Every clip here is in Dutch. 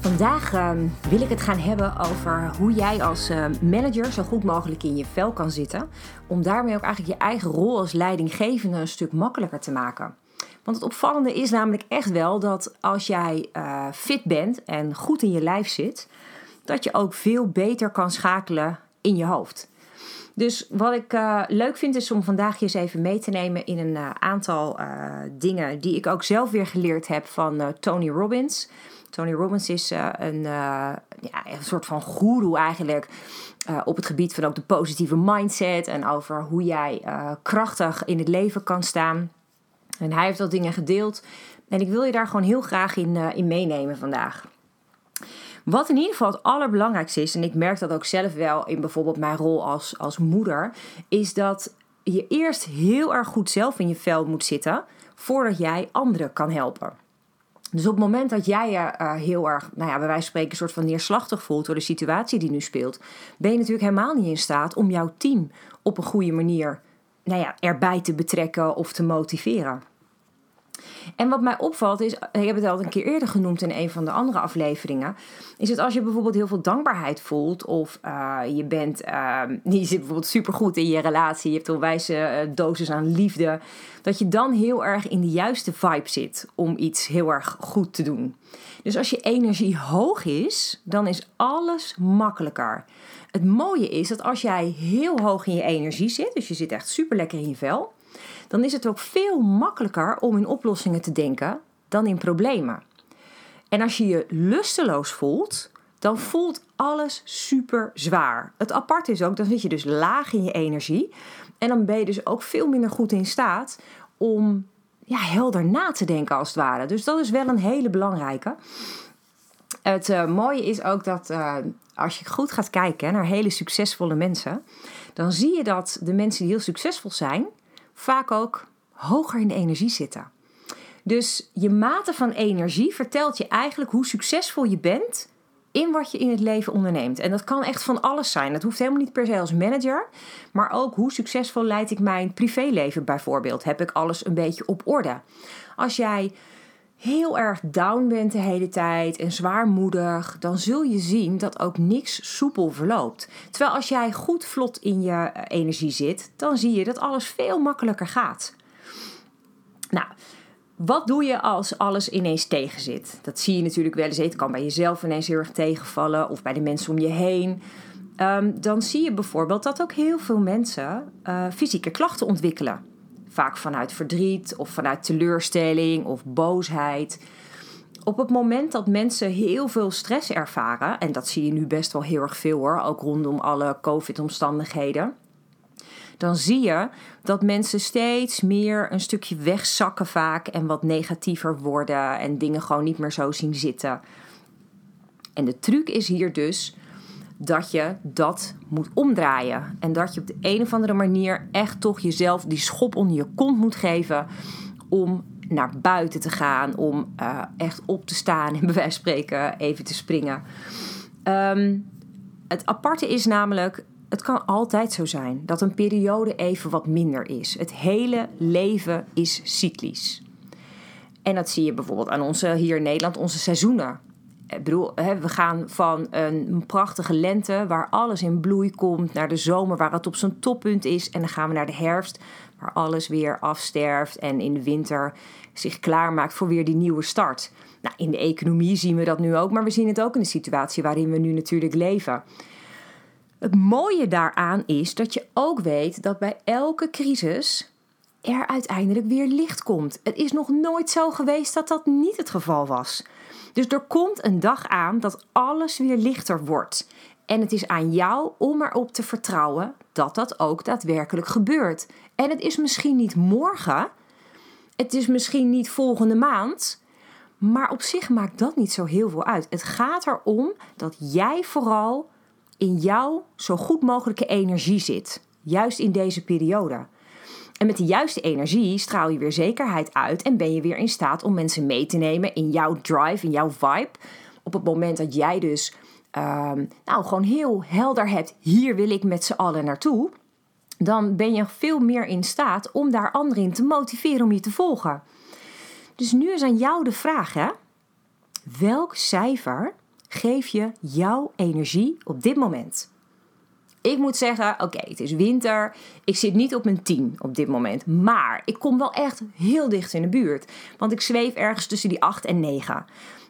Vandaag ehm, wil ik het gaan hebben over hoe jij als eh, manager zo goed mogelijk in je vel kan zitten. Om daarmee ook eigenlijk je eigen rol als leidinggevende een stuk makkelijker te maken. Want het opvallende is namelijk echt wel dat als jij uh, fit bent en goed in je lijf zit, dat je ook veel beter kan schakelen in je hoofd. Dus wat ik uh, leuk vind is om vandaag je eens even mee te nemen in een uh, aantal dingen die ik ook zelf weer geleerd heb van Tony Robbins. Tony Robbins is een, ja, een soort van guru eigenlijk op het gebied van ook de positieve mindset en over hoe jij krachtig in het leven kan staan. En hij heeft dat dingen gedeeld en ik wil je daar gewoon heel graag in, in meenemen vandaag. Wat in ieder geval het allerbelangrijkste is, en ik merk dat ook zelf wel in bijvoorbeeld mijn rol als, als moeder, is dat je eerst heel erg goed zelf in je vel moet zitten voordat jij anderen kan helpen. Dus op het moment dat jij je uh, heel erg, nou ja, bij wijze van spreken, een soort van neerslachtig voelt door de situatie die nu speelt, ben je natuurlijk helemaal niet in staat om jouw team op een goede manier nou ja, erbij te betrekken of te motiveren. En wat mij opvalt is, ik heb het al een keer eerder genoemd in een van de andere afleveringen, is dat als je bijvoorbeeld heel veel dankbaarheid voelt of uh, je bent, uh, zit bijvoorbeeld supergoed in je relatie, je hebt een wijze uh, dosis aan liefde, dat je dan heel erg in de juiste vibe zit om iets heel erg goed te doen. Dus als je energie hoog is, dan is alles makkelijker. Het mooie is dat als jij heel hoog in je energie zit, dus je zit echt super lekker in je vel, dan is het ook veel makkelijker om in oplossingen te denken dan in problemen. En als je je lusteloos voelt, dan voelt alles super zwaar. Het apart is ook, dan zit je dus laag in je energie. En dan ben je dus ook veel minder goed in staat om ja, helder na te denken als het ware. Dus dat is wel een hele belangrijke. Het uh, mooie is ook dat uh, als je goed gaat kijken naar hele succesvolle mensen, dan zie je dat de mensen die heel succesvol zijn, vaak ook hoger in de energie zitten. Dus je mate van energie vertelt je eigenlijk hoe succesvol je bent in wat je in het leven onderneemt. En dat kan echt van alles zijn. Dat hoeft helemaal niet per se als manager, maar ook hoe succesvol leid ik mijn privéleven bijvoorbeeld. Heb ik alles een beetje op orde? Als jij heel erg down bent de hele tijd en zwaarmoedig, dan zul je zien dat ook niks soepel verloopt. Terwijl als jij goed vlot in je eh, energie zit, dan zie je dat alles veel makkelijker gaat. Nou, wat doe je als alles ineens tegenzit? Dat zie je natuurlijk wel eens. Het kan bij jezelf ineens heel erg tegenvallen of bij de mensen om je heen. Um, dan zie je bijvoorbeeld dat ook heel veel mensen uh, fysieke klachten ontwikkelen. Vaak vanuit verdriet of vanuit teleurstelling of boosheid. Op het moment dat mensen heel veel stress ervaren, en dat zie je nu best wel heel erg veel hoor, ook rondom alle COVID-omstandigheden, dan zie je dat mensen steeds meer een stukje wegzakken vaak en wat negatiever worden en dingen gewoon niet meer zo zien zitten. En de truc is hier dus dat je dat moet omdraaien. En dat je op de een of andere manier echt toch jezelf die schop onder je kont moet geven om naar buiten te gaan, om uh, echt op te staan en bij wijze van spreken even te springen. Um, het aparte is namelijk, het kan altijd zo zijn dat een periode even wat minder is. Het hele leven is cyclisch. En dat zie je bijvoorbeeld aan onze, hier in Nederland, onze seizoenen. Ik we gaan van een prachtige lente waar alles in bloei komt, naar de zomer waar het op zijn toppunt is. En dan gaan we naar de herfst waar alles weer afsterft en in de winter zich klaarmaakt voor weer die nieuwe start. Nou, in de economie zien we dat nu ook, maar we zien het ook in de situatie waarin we nu natuurlijk leven. Het mooie daaraan is dat je ook weet dat bij elke crisis er uiteindelijk weer licht komt. Het is nog nooit zo geweest dat dat niet het geval was. Dus er komt een dag aan dat alles weer lichter wordt. En het is aan jou om erop te vertrouwen dat dat ook daadwerkelijk gebeurt. En het is misschien niet morgen, het is misschien niet volgende maand, maar op zich maakt dat niet zo heel veel uit. Het gaat erom dat jij vooral in jouw zo goed mogelijke energie zit, juist in deze periode. En met de juiste energie straal je weer zekerheid uit en ben je weer in staat om mensen mee te nemen in jouw drive, in jouw vibe. Op het moment dat jij dus ehm, nou, gewoon heel helder hebt, hier wil ik met z'n allen naartoe, dan ben je veel meer in staat om daar anderen in te motiveren om je te volgen. Dus nu is aan jou de vraag, hè? Welk cijfer geef je jouw energie op dit moment? Ik moet zeggen, oké, het is winter. Ik zit niet op mijn 10 op dit moment. Maar ik kom wel echt heel dicht in de buurt. Want ik zweef ergens tussen die 8 en 9.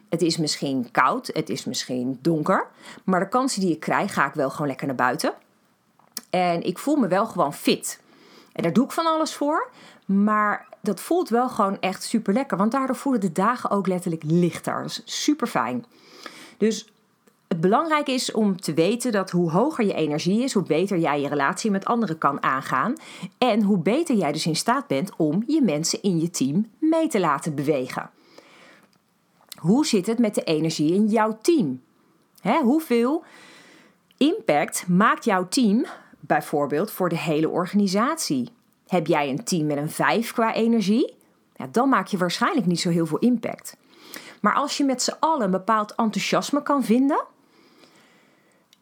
Het is misschien koud, het is misschien donker. Maar de kansen die ik krijg, ga ik wel gewoon lekker naar buiten. En ik voel me wel gewoon fit. En daar doe ik van alles voor. Maar dat voelt wel gewoon echt super lekker. Want daardoor voelen de dagen ook letterlijk lichter. Dat is super fijn. Dus het belangrijk is om te weten dat hoe hoger je energie is, hoe beter jij je relatie met anderen kan aangaan. En hoe beter jij dus in staat bent om je mensen in je team mee te laten bewegen. Hoe zit het met de energie in jouw team? hoeveel impact maakt jouw team bijvoorbeeld voor de hele organisatie? Heb jij een team met een 5 qua energie? Ja, dan maak je waarschijnlijk niet zo heel veel impact. Maar als je met z'n allen een bepaald enthousiasme kan vinden.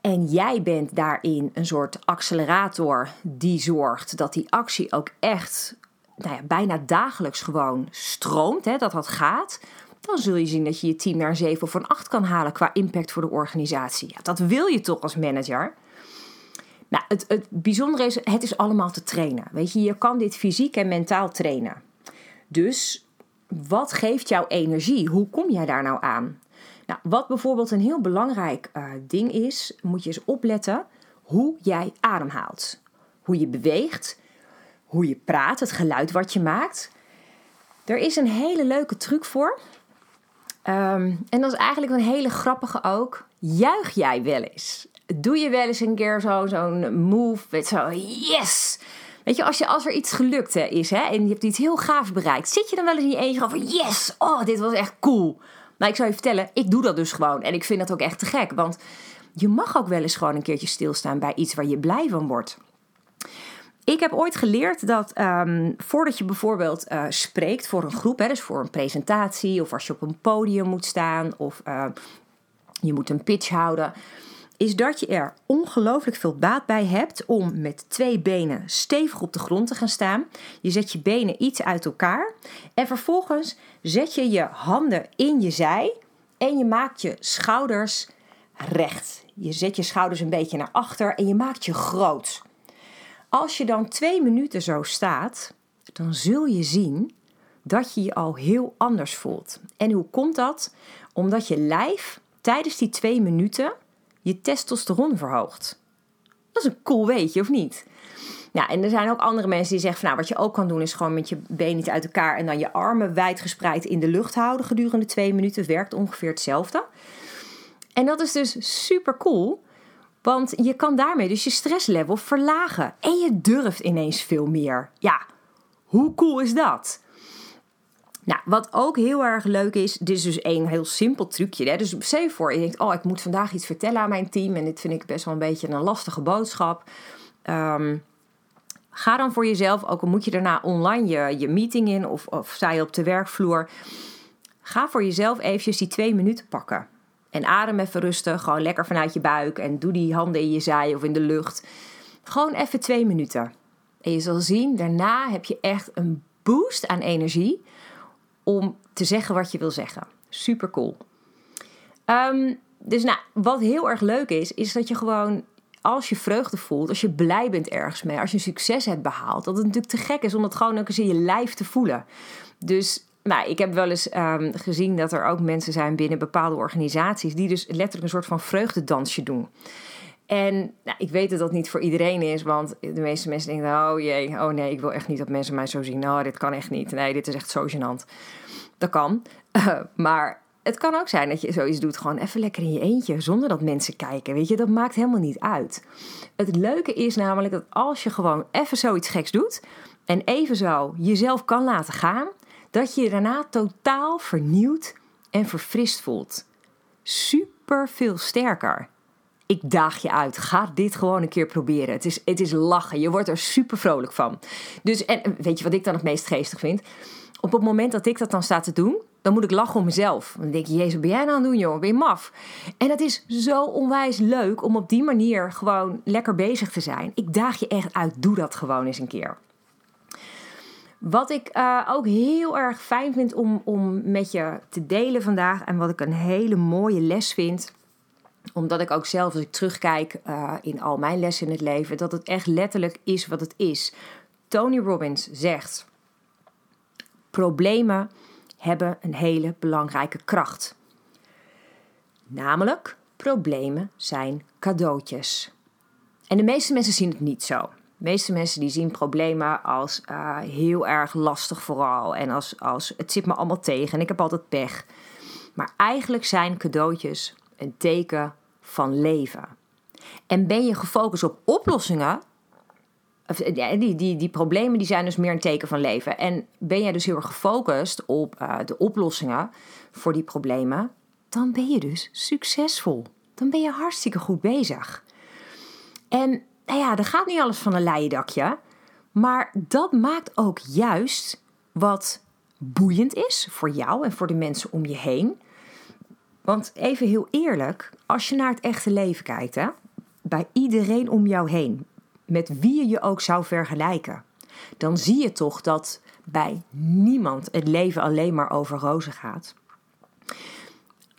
En jij bent daarin een soort accelerator die zorgt dat die actie ook echt nou ja, bijna dagelijks gewoon stroomt, hè, dat dat gaat. Dan zul je zien dat je je team naar een 7 of een 8 kan halen qua impact voor de organisatie. Ja, dat wil je toch als manager? Nou, het, het bijzondere is, het is allemaal te trainen. Weet je, je kan dit fysiek en mentaal trainen. Dus wat geeft jouw energie? Hoe kom jij daar nou aan? Nou, wat bijvoorbeeld een heel belangrijk uh, ding is, moet je eens opletten hoe jij ademhaalt. Hoe je beweegt, hoe je praat, het geluid wat je maakt. Er is een hele leuke truc voor. Um, en dat is eigenlijk een hele grappige ook. Juich jij wel eens? Doe je wel eens een keer zo'n move met zo yes? Weet je, als, je, als er iets gelukt is hè, en je hebt iets heel gaaf bereikt, zit je dan wel eens in je eentje van yes, oh, dit was echt cool. Nou, ik zou je vertellen, ik doe dat dus gewoon. En ik vind dat ook echt te gek. Want je mag ook wel eens gewoon een keertje stilstaan bij iets waar je blij van wordt. Ik heb ooit geleerd dat um, voordat je bijvoorbeeld uh, spreekt voor een groep, hè, dus voor een presentatie of als je op een podium moet staan of uh, je moet een pitch houden, is dat je er ongelooflijk veel baat bij hebt om met twee benen stevig op de grond te gaan staan. Je zet je benen iets uit elkaar en vervolgens zet je je handen in je zij en je maakt je schouders recht. Je zet je schouders een beetje naar achter en je maakt je groot. Als je dan twee minuten zo staat, dan zul je zien dat je je al heel anders voelt. En hoe komt dat? Omdat je lijf tijdens die twee minuten je testosteron verhoogt. Dat is een cool weetje, of niet? Ja, en er zijn ook andere mensen die zeggen van nou, wat je ook kan doen is gewoon met je benen niet uit elkaar en dan je armen wijd gespreid in de lucht houden gedurende twee minuten. Werkt ongeveer hetzelfde. En dat is dus super cool, want je kan daarmee dus je stresslevel verlagen en je durft ineens veel meer. Ja, hoe cool is dat? Nou, wat ook heel erg leuk is, dit is dus één heel simpel trucje. Hè? Dus stel voor, je denkt, oh, ik moet vandaag iets vertellen aan mijn team en dit vind ik best wel een beetje een lastige boodschap. Ehm, ga dan voor jezelf, ook al moet je daarna online je, je meeting in of, of sta je op de werkvloer, ga voor jezelf eventjes die twee minuten pakken. En adem even rustig, gewoon lekker vanuit je buik en doe die handen in je zij of in de lucht. Gewoon even twee minuten. En je zal zien, daarna heb je echt een boost aan energie om te zeggen wat je wil zeggen. Super cool. Ehm, dus nou, wat heel erg leuk is, is dat je gewoon als je vreugde voelt, als je blij bent ergens mee, als je succes hebt behaald, dat het natuurlijk te gek is om dat gewoon ook eens in je lijf te voelen. Dus nou, ik heb wel eens um, gezien dat er ook mensen zijn binnen bepaalde organisaties die dus letterlijk een soort van vreugdedansje doen. En nou, ik weet dat dat niet voor iedereen is, want de meeste mensen denken: oh jee, oh nee, ik wil echt niet dat mensen mij zo zien. Nou, dit kan echt niet. Nee, dit is echt zo gênant. Dat kan. maar het kan ook zijn dat je zoiets doet, gewoon even lekker in je eentje, zonder dat mensen kijken. Weet je, dat maakt helemaal niet uit. Het leuke is namelijk dat als je gewoon even zoiets geks doet en even zo jezelf kan laten gaan, dat je je daarna totaal vernieuwd en verfrist voelt. Super veel sterker. Ik daag je uit. Ga dit gewoon een keer proberen. Het is, het is lachen. Je wordt er super vrolijk van. Dus, en weet je wat ik dan het meest geestig vind? Op het moment dat ik dat dan sta te doen, dan moet ik lachen om mezelf. Dan denk je, jezus, ben jij nou aan het doen, joh? Ben je maf? En het is zo onwijs leuk om op die manier gewoon lekker bezig te zijn. Ik daag je echt uit. Doe dat gewoon eens een keer. Wat ik uh, ook heel erg fijn vind om, om met je te delen vandaag. En wat ik een hele mooie les vind. Omdat ik ook zelf, als ik terugkijk uh, in al mijn lessen in het leven, dat het echt letterlijk is wat het is. Tony Robbins zegt: Problemen hebben een hele belangrijke kracht. Namelijk, problemen zijn cadeautjes. En de meeste mensen zien het niet zo. De meeste mensen die zien problemen als uh, heel erg lastig vooral. En als, als het zit me allemaal tegen en ik heb altijd pech. Maar eigenlijk zijn cadeautjes een teken van leven. En ben je gefocust op oplossingen, die, die, die problemen die zijn dus meer een teken van leven. En ben jij dus heel erg gefocust op uh, de oplossingen voor die problemen, dan ben je dus succesvol. Dan ben je hartstikke goed bezig. En nou ja, er gaat niet alles van een leien dakje. Maar dat maakt ook juist wat boeiend is voor jou en voor de mensen om je heen. Want even heel eerlijk, als je naar het echte leven kijkt, hè, bij iedereen om jou heen, met wie je je ook zou vergelijken, dan zie je toch dat bij niemand het leven alleen maar over rozen gaat.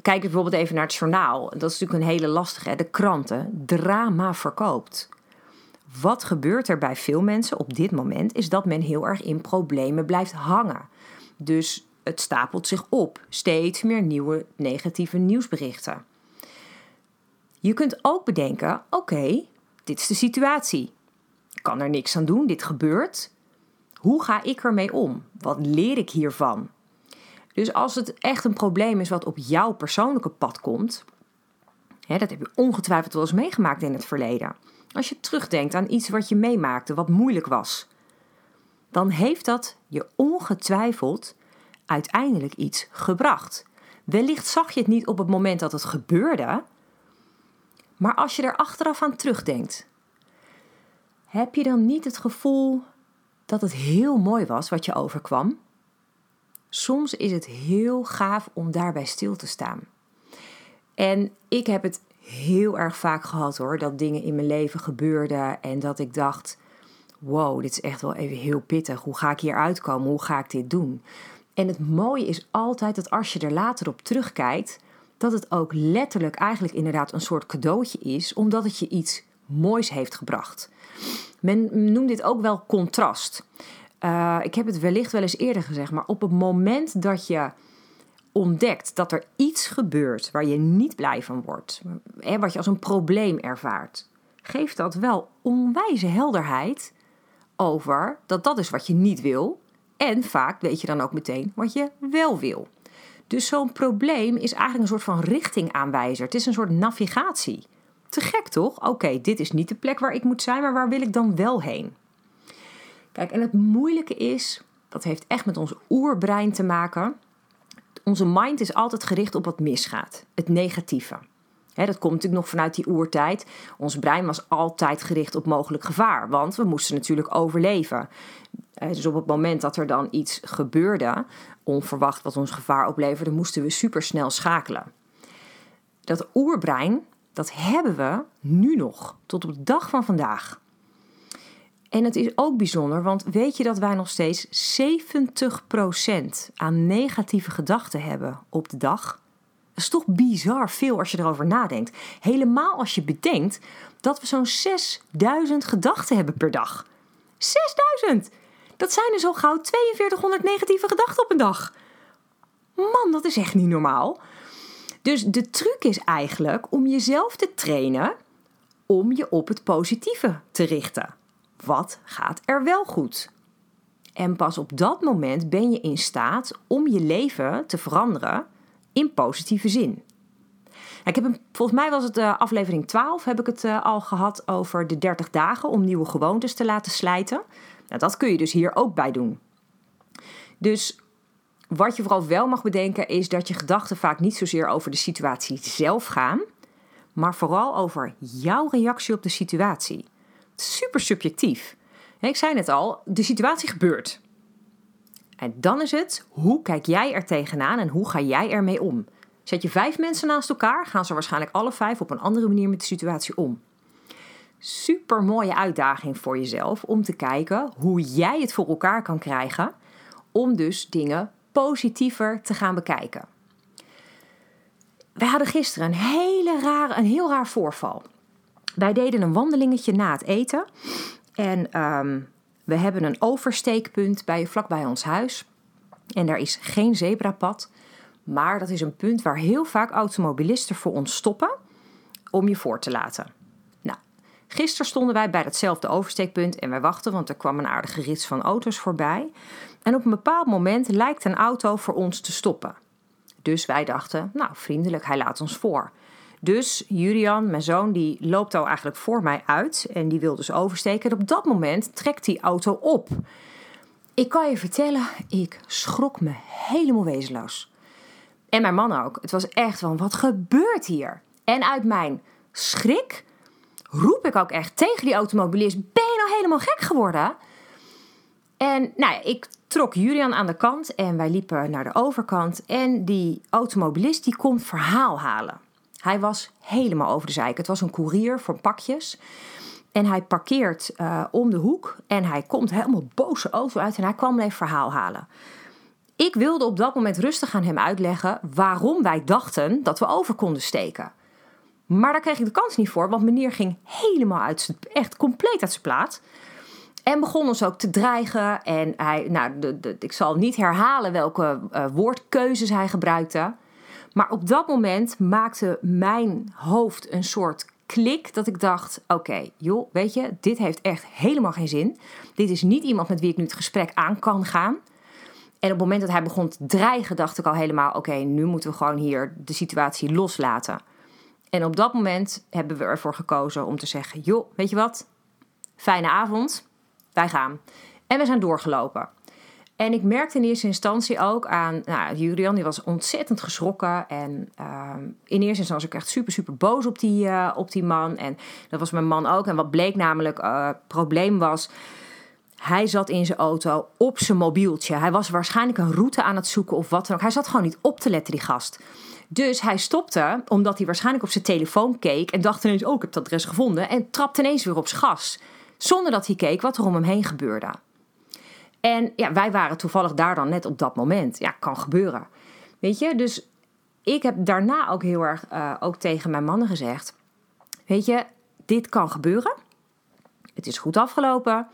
Kijk bijvoorbeeld even naar het journaal. Dat is natuurlijk een hele lastige. De kranten. Drama verkoopt. Wat gebeurt er bij veel mensen op dit moment is dat men heel erg in problemen blijft hangen. Dus het stapelt zich op. Steeds meer nieuwe negatieve nieuwsberichten. Je kunt ook bedenken: oké, dit is de situatie. Ik kan er niks aan doen, dit gebeurt. Hoe ga ik ermee om? Wat leer ik hiervan? Dus als het echt een probleem is wat op jouw persoonlijke pad komt, hè, dat heb je ongetwijfeld wel eens meegemaakt in het verleden. Als je terugdenkt aan iets wat je meemaakte, wat moeilijk was, dan heeft dat je ongetwijfeld uiteindelijk iets gebracht. Wellicht zag je het niet op het moment dat het gebeurde, maar als je er achteraf aan terugdenkt, heb je dan niet het gevoel dat het heel mooi was wat je overkwam? Soms is het heel gaaf om daarbij stil te staan. En ik heb het heel erg vaak gehad hoor, dat dingen in mijn leven gebeurden en dat ik dacht: wow, dit is echt wel even heel pittig. Hoe ga ik hier uitkomen? Hoe ga ik dit doen? En het mooie is altijd dat als je er later op terugkijkt, dat het ook letterlijk eigenlijk inderdaad een soort cadeautje is, omdat het je iets moois heeft gebracht. Men noemt dit ook wel contrast. Uh, ik heb het wellicht wel eens eerder gezegd, maar op het moment dat je ontdekt dat er iets gebeurt waar je niet blij van wordt, hè, wat je als een probleem ervaart, geeft dat wel onwijze helderheid over dat dat is wat je niet wil. En vaak weet je dan ook meteen wat je wel wil. Dus zo'n probleem is eigenlijk een soort van richtingaanwijzer. Het is een soort navigatie. Te gek toch? Oké, dit is niet de plek waar ik moet zijn, maar waar wil ik dan wel heen? Kijk, en het moeilijke is, dat heeft echt met ons oerbrein te maken. Onze mind is altijd gericht op wat misgaat, het negatieve. dat komt natuurlijk nog vanuit die oertijd. Ons brein was altijd gericht op mogelijk gevaar, want we moesten natuurlijk overleven. Dus op het moment dat er dan iets gebeurde, onverwacht wat ons gevaar opleverde, moesten we supersnel schakelen. Dat oerbrein, dat hebben we nu nog, tot op de dag van vandaag. En het is ook bijzonder, want weet je dat wij nog steeds 70% aan negatieve gedachten hebben op de dag? Dat is toch bizar veel als je erover nadenkt. Helemaal als je bedenkt dat we zo'n 6000 gedachten hebben per dag. 6000! Dat zijn er zo gauw 4200 negatieve gedachten op een dag. Man, dat is echt niet normaal. Dus de truc is eigenlijk om jezelf te trainen om je op het positieve te richten. Wat gaat er wel goed? En pas op dat moment ben je in staat om je leven te veranderen in positieve zin. Ik heb een, volgens mij was het uh, aflevering 12, heb ik het uh, al gehad over de 30 dagen om nieuwe gewoontes te laten slijten. Nou, dat kun je dus hier ook bij doen. Dus wat je vooral wel mag bedenken is dat je gedachten vaak niet zozeer over de situatie zelf gaan, maar vooral over jouw reactie op de situatie. Super subjectief. Ik zei net al, de situatie gebeurt. En dan is het, hoe kijk jij er tegenaan en hoe ga jij ermee om? Zet je vijf mensen naast elkaar, gaan ze waarschijnlijk alle vijf op een andere manier met de situatie om. Super mooie uitdaging voor jezelf om te kijken hoe jij het voor elkaar kan krijgen om dus dingen positiever te gaan bekijken. We hadden gisteren een, hele rare, een heel raar voorval. Wij deden een wandelingetje na het eten. En ehm, we hebben een oversteekpunt bij, vlakbij ons huis. En daar is geen zebrapad. Maar dat is een punt waar heel vaak automobilisten voor ons stoppen om je voor te laten. Gisteren stonden wij bij datzelfde oversteekpunt en wij wachten, want er kwam een aardige rits van auto's voorbij. En op een bepaald moment lijkt een auto voor ons te stoppen. Dus wij dachten, nou vriendelijk, hij laat ons voor. Dus Julian, mijn zoon, die loopt al eigenlijk voor mij uit en die wil dus oversteken. En op dat moment trekt die auto op. Ik kan je vertellen, ik schrok me helemaal wezenloos. En mijn man ook. Het was echt van, wat gebeurt hier? En uit mijn schrik roep ik ook echt tegen die automobilist: Ben je nou helemaal gek geworden? En nou ik trok Julian aan de kant en wij liepen naar de overkant. En die automobilist die komt verhaal halen. Hij was helemaal over de zeik. Het was een koerier voor pakjes. En hij parkeert uh, om de hoek en hij komt helemaal boze auto uit en hij kwam even verhaal halen. Ik wilde op dat moment rustig aan hem uitleggen waarom wij dachten dat we over konden steken. Maar daar kreeg ik de kans niet voor, want meneer ging helemaal uit, echt compleet uit zijn plaat. En begon ons ook te dreigen. En hij, nou, de, ik zal niet herhalen welke uh, woordkeuzes hij gebruikte. Maar op dat moment maakte mijn hoofd een soort klik dat ik dacht: oké, joh, weet je, dit heeft echt helemaal geen zin. Dit is niet iemand met wie ik nu het gesprek aan kan gaan. En op het moment dat hij begon te dreigen, dacht ik al helemaal: oké, nu moeten we gewoon hier de situatie loslaten. En op dat moment hebben we ervoor gekozen om te zeggen: joh, weet je wat? Fijne avond, wij gaan. En we zijn doorgelopen. En ik merkte in eerste instantie ook aan, nou, Julian, die was ontzettend geschrokken. En uh, in eerste instantie was ik echt super, super boos op die, uh, op die man. En dat was mijn man ook. En wat bleek namelijk, uh, probleem was, hij zat in zijn auto op zijn mobieltje. Hij was waarschijnlijk een route aan het zoeken of wat dan ook. Hij zat gewoon niet op te letten, die gast. Dus hij stopte, omdat hij waarschijnlijk op zijn telefoon keek en dacht ineens, oh, ik heb het adres gevonden. En trapte ineens weer op zijn gas. Zonder dat hij keek wat er om hem heen gebeurde. En ja, wij waren toevallig daar dan net op dat moment. Ja, kan gebeuren. Weet je, dus ik heb daarna ook heel erg uh, ook tegen mijn mannen gezegd: Weet je, dit kan gebeuren. Het is goed afgelopen.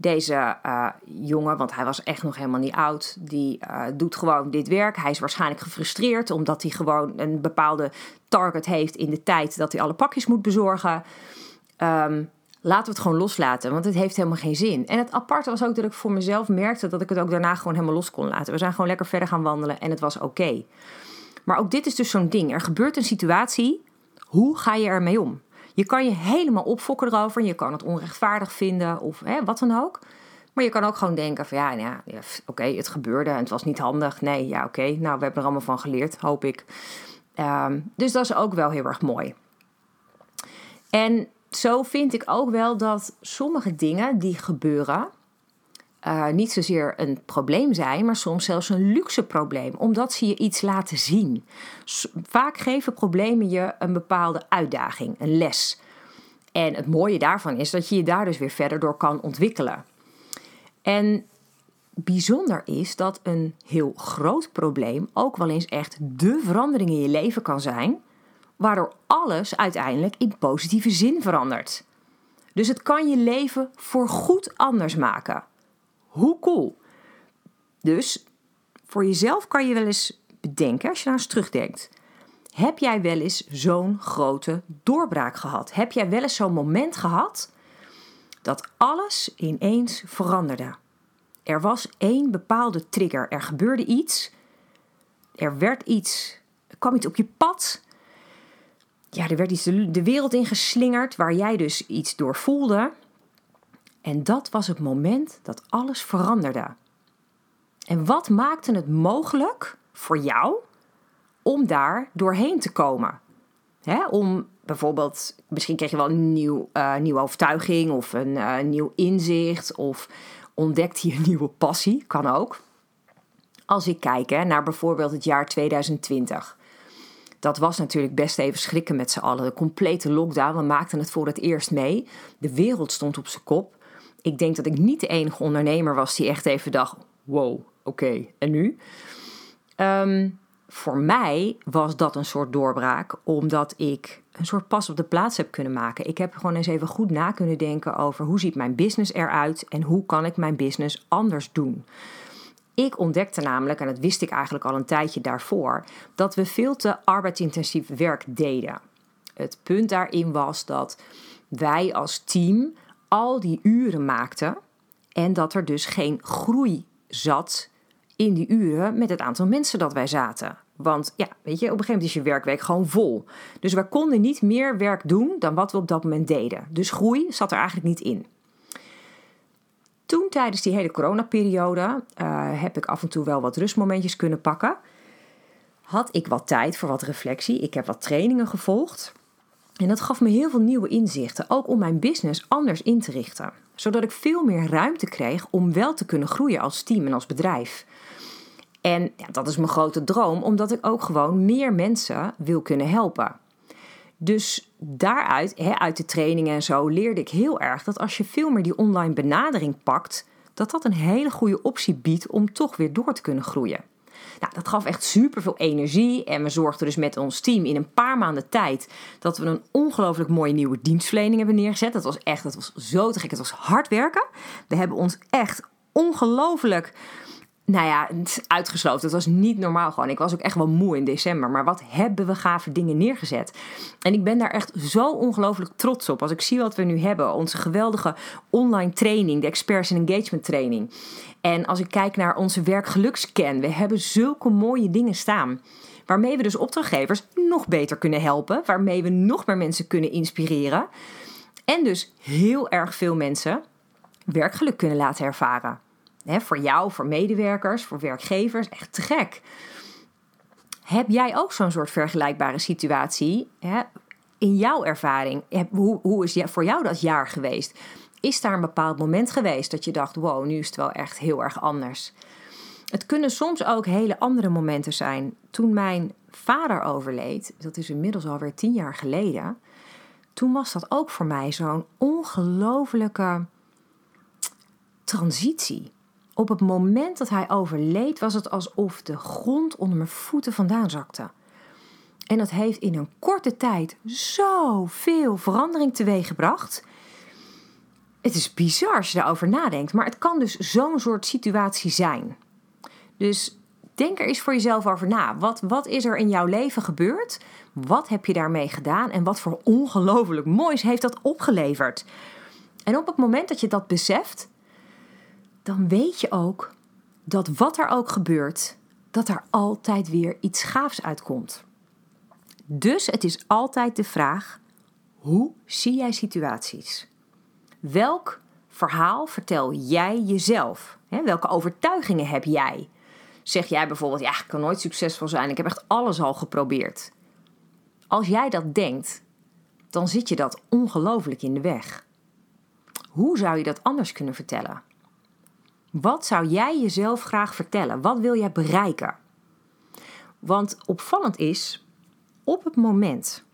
Deze uh, jongen, want hij was echt nog helemaal niet oud, die uh, doet gewoon dit werk. Hij is waarschijnlijk gefrustreerd omdat hij gewoon een bepaalde target heeft in de tijd dat hij alle pakjes moet bezorgen. Um, laten we het gewoon loslaten, want het heeft helemaal geen zin. En het aparte was ook dat ik voor mezelf merkte dat ik het ook daarna gewoon helemaal los kon laten. We zijn gewoon lekker verder gaan wandelen en het was oké. Maar ook dit is dus zo'n ding. Er gebeurt een situatie. Hoe ga je ermee om? Je kan je helemaal opfokken erover. Je kan het onrechtvaardig vinden of hè, wat dan ook. Maar je kan ook gewoon denken van ja, ja, ja oké, het gebeurde en het was niet handig. Nee, ja, oké. Nou, we hebben er allemaal van geleerd, hoop ik. Um, dus dat is ook wel heel erg mooi. En zo vind ik ook wel dat sommige dingen die gebeuren. Uh, niet zozeer een probleem zijn, maar soms zelfs een luxe probleem, omdat ze je iets laten zien. Vaak geven problemen je een bepaalde uitdaging, een les. En het mooie daarvan is dat je je daar dus weer verder door kan ontwikkelen. En bijzonder is dat een heel groot probleem ook wel eens echt de verandering in je leven kan zijn, waardoor alles uiteindelijk in positieve zin verandert. Dus het kan je leven voorgoed anders maken. Hoe cool! Dus voor jezelf kan je wel eens bedenken, als je nou eens terugdenkt. Heb jij wel eens zo'n grote doorbraak gehad? Heb jij wel eens zo'n moment gehad dat alles ineens veranderde? Er was één bepaalde trigger. Er gebeurde iets. Er werd iets. Er kwam iets op je pad ja, er werd iets de wereld ingeslingerd waar jij dus iets door voelde. En dat was het moment dat alles veranderde. En wat maakte het mogelijk voor jou om daar doorheen te komen? Om bijvoorbeeld, misschien kreeg je wel een nieuw, uh, nieuwe overtuiging of een uh, nieuw inzicht of ontdekte je een nieuwe passie, kan ook. Als ik kijk naar bijvoorbeeld het jaar 2020. Dat was natuurlijk best even schrikken met z'n allen. De complete lockdown, we maakten het voor het eerst mee. De wereld stond op zijn kop. Ik denk dat ik niet de enige ondernemer was die echt even dacht: wow, oké, en nu? Um, voor mij was dat een soort doorbraak, omdat ik een soort pas op de plaats heb kunnen maken. Ik heb gewoon eens even goed na kunnen denken over hoe ziet mijn business eruit en hoe kan ik mijn business anders doen. Ik ontdekte namelijk, en dat wist ik eigenlijk al een tijdje daarvoor, dat we veel te arbeidsintensief werk deden. Het punt daarin was dat wij als team al die uren maakten en dat er dus geen groei zat in die uren met het aantal mensen dat wij zaten. Want ja, weet je, op een gegeven moment is je werkweek gewoon vol. Dus we konden niet meer werk doen dan wat we op dat moment deden. Dus groei zat er eigenlijk niet in. Toen tijdens die hele coronaperiode uh, heb ik af en toe wel wat rustmomentjes kunnen pakken. Had ik wat tijd voor wat reflectie. Ik heb wat trainingen gevolgd. En dat gaf me heel veel nieuwe inzichten, ook om mijn business anders in te richten. Zodat ik veel meer ruimte kreeg om wel te kunnen groeien als team en als bedrijf. En ja, dat is mijn grote droom, omdat ik ook gewoon meer mensen wil kunnen helpen. Dus daaruit, uit de trainingen en zo, leerde ik heel erg dat als je veel meer die online benadering pakt, dat dat een hele goede optie biedt om toch weer door te kunnen groeien. Nou, dat gaf echt super veel energie en we zorgden dus met ons team in een paar maanden tijd dat we een ongelooflijk mooie nieuwe dienstverlening hebben neergezet. Dat was echt, dat was zo te gek. Het was hard werken. We hebben ons echt ongelooflijk nou ja, uitgesloten. Het was niet normaal gewoon. Ik was ook echt wel moe in december. Maar wat hebben we gave dingen neergezet. En ik ben daar echt zo ongelooflijk trots op. Als ik zie wat we nu hebben. Onze geweldige online training. De Experts in Engagement training. En als ik kijk naar onze werkgelukscan. We hebben zulke mooie dingen staan. Waarmee we dus opdrachtgevers nog beter kunnen helpen. Waarmee we nog meer mensen kunnen inspireren. En dus heel erg veel mensen werkgeluk kunnen laten ervaren voor jou, voor medewerkers, voor werkgevers, echt te gek. Heb jij ook zo'n soort vergelijkbare situatie in jouw ervaring? Hoe, hoe is voor jou dat jaar geweest? Is daar een bepaald moment geweest dat je dacht: wow, nu is het wel echt heel erg anders? Het kunnen soms ook hele andere momenten zijn. Toen mijn vader overleed, dat is inmiddels alweer tien jaar geleden, toen was dat ook voor mij zo'n ongelofelijke transitie. Op het moment dat hij overleed, was het alsof de grond onder mijn voeten vandaan zakte. En dat heeft in een korte tijd zoveel verandering teweeggebracht. Het is bizar als je daarover nadenkt, maar het kan dus zo'n soort situatie zijn. Dus denk er eens voor jezelf over na. Wat, wat is er in jouw leven gebeurd? Wat heb je daarmee gedaan? En wat voor ongelooflijk moois heeft dat opgeleverd? En op het moment dat je dat beseft, dan weet je ook dat wat er ook gebeurt, dat er altijd weer iets gaafs uitkomt. Dus het is altijd de vraag: hoe zie jij situaties? Welk verhaal vertel jij jezelf? welke overtuigingen heb jij? Zeg jij bijvoorbeeld: ja, ik kan nooit succesvol zijn, ik heb echt alles al geprobeerd. Als jij dat denkt, dan zit je dat ongelooflijk in de weg. Hoe zou je dat anders kunnen vertellen? Wat zou jij jezelf graag vertellen? Wat wil jij bereiken? Want opvallend is, op het moment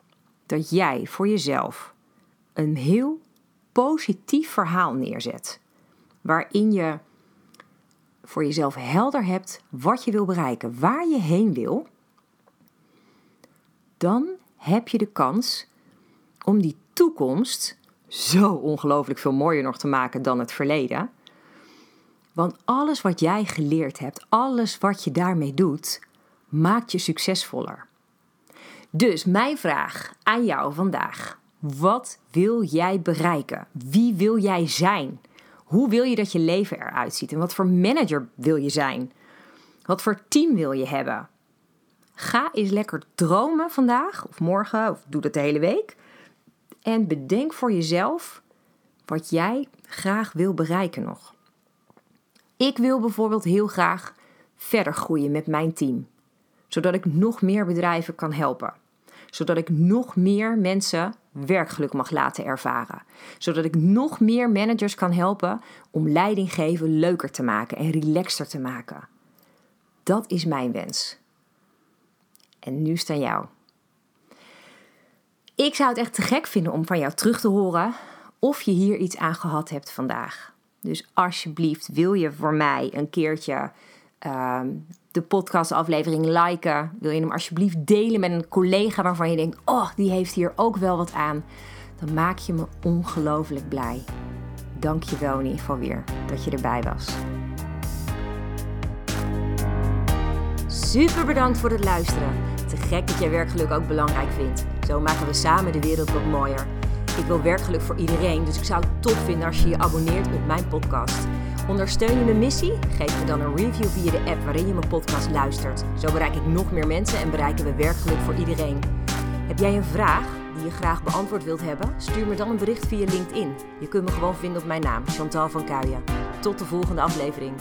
dat jij voor jezelf een heel positief verhaal neerzet, waarin je voor jezelf helder hebt wat je wil bereiken, waar je heen wil, dan heb je de kans om die toekomst zo ongelooflijk veel mooier nog te maken dan het verleden want alles wat jij geleerd hebt, alles wat je daarmee doet, maakt je succesvoller. Dus mijn vraag aan jou vandaag: wat wil jij bereiken? Wie wil jij zijn? Hoe wil je dat je leven eruit ziet? En wat voor manager wil je zijn? Wat voor team wil je hebben? Ga eens lekker dromen vandaag of morgen of doe dat de hele week. En bedenk voor jezelf wat jij graag wil bereiken nog. Ik wil bijvoorbeeld heel graag verder groeien met mijn team, zodat ik nog meer bedrijven kan helpen. zodat ik nog meer mensen werkgeluk mag laten ervaren. Zodat ik nog meer managers kan helpen om leidinggeven leuker te maken en relaxter te maken. Dat is mijn wens. En nu staan jou. Ik zou het echt te gek vinden om van jou terug te horen of je hier iets aan gehad hebt vandaag. Dus alsjeblieft, wil je voor mij een keertje uh, de podcastaflevering liken? Wil je hem alsjeblieft delen met een collega waarvan je denkt: oh, die heeft hier ook wel wat aan? Dan maak je me ongelooflijk blij. Dank je wel in ieder geval weer dat je erbij was. Super bedankt voor het luisteren. Te gek dat jij werkgeluk ook belangrijk vindt. Zo maken we samen de wereld wat mooier. Ik wil werkgeluk voor iedereen, dus ik zou het tof vinden als je je abonneert op mijn podcast. Ondersteun je mijn missie? Geef me dan een review via de app waarin je mijn podcast luistert. Zo bereik ik nog meer mensen en bereiken we werkgeluk voor iedereen. Heb jij een vraag die je graag beantwoord wilt hebben? Stuur me dan een bericht via LinkedIn. Je kunt me gewoon vinden op mijn naam, Chantal van Kuijen. Tot de volgende aflevering.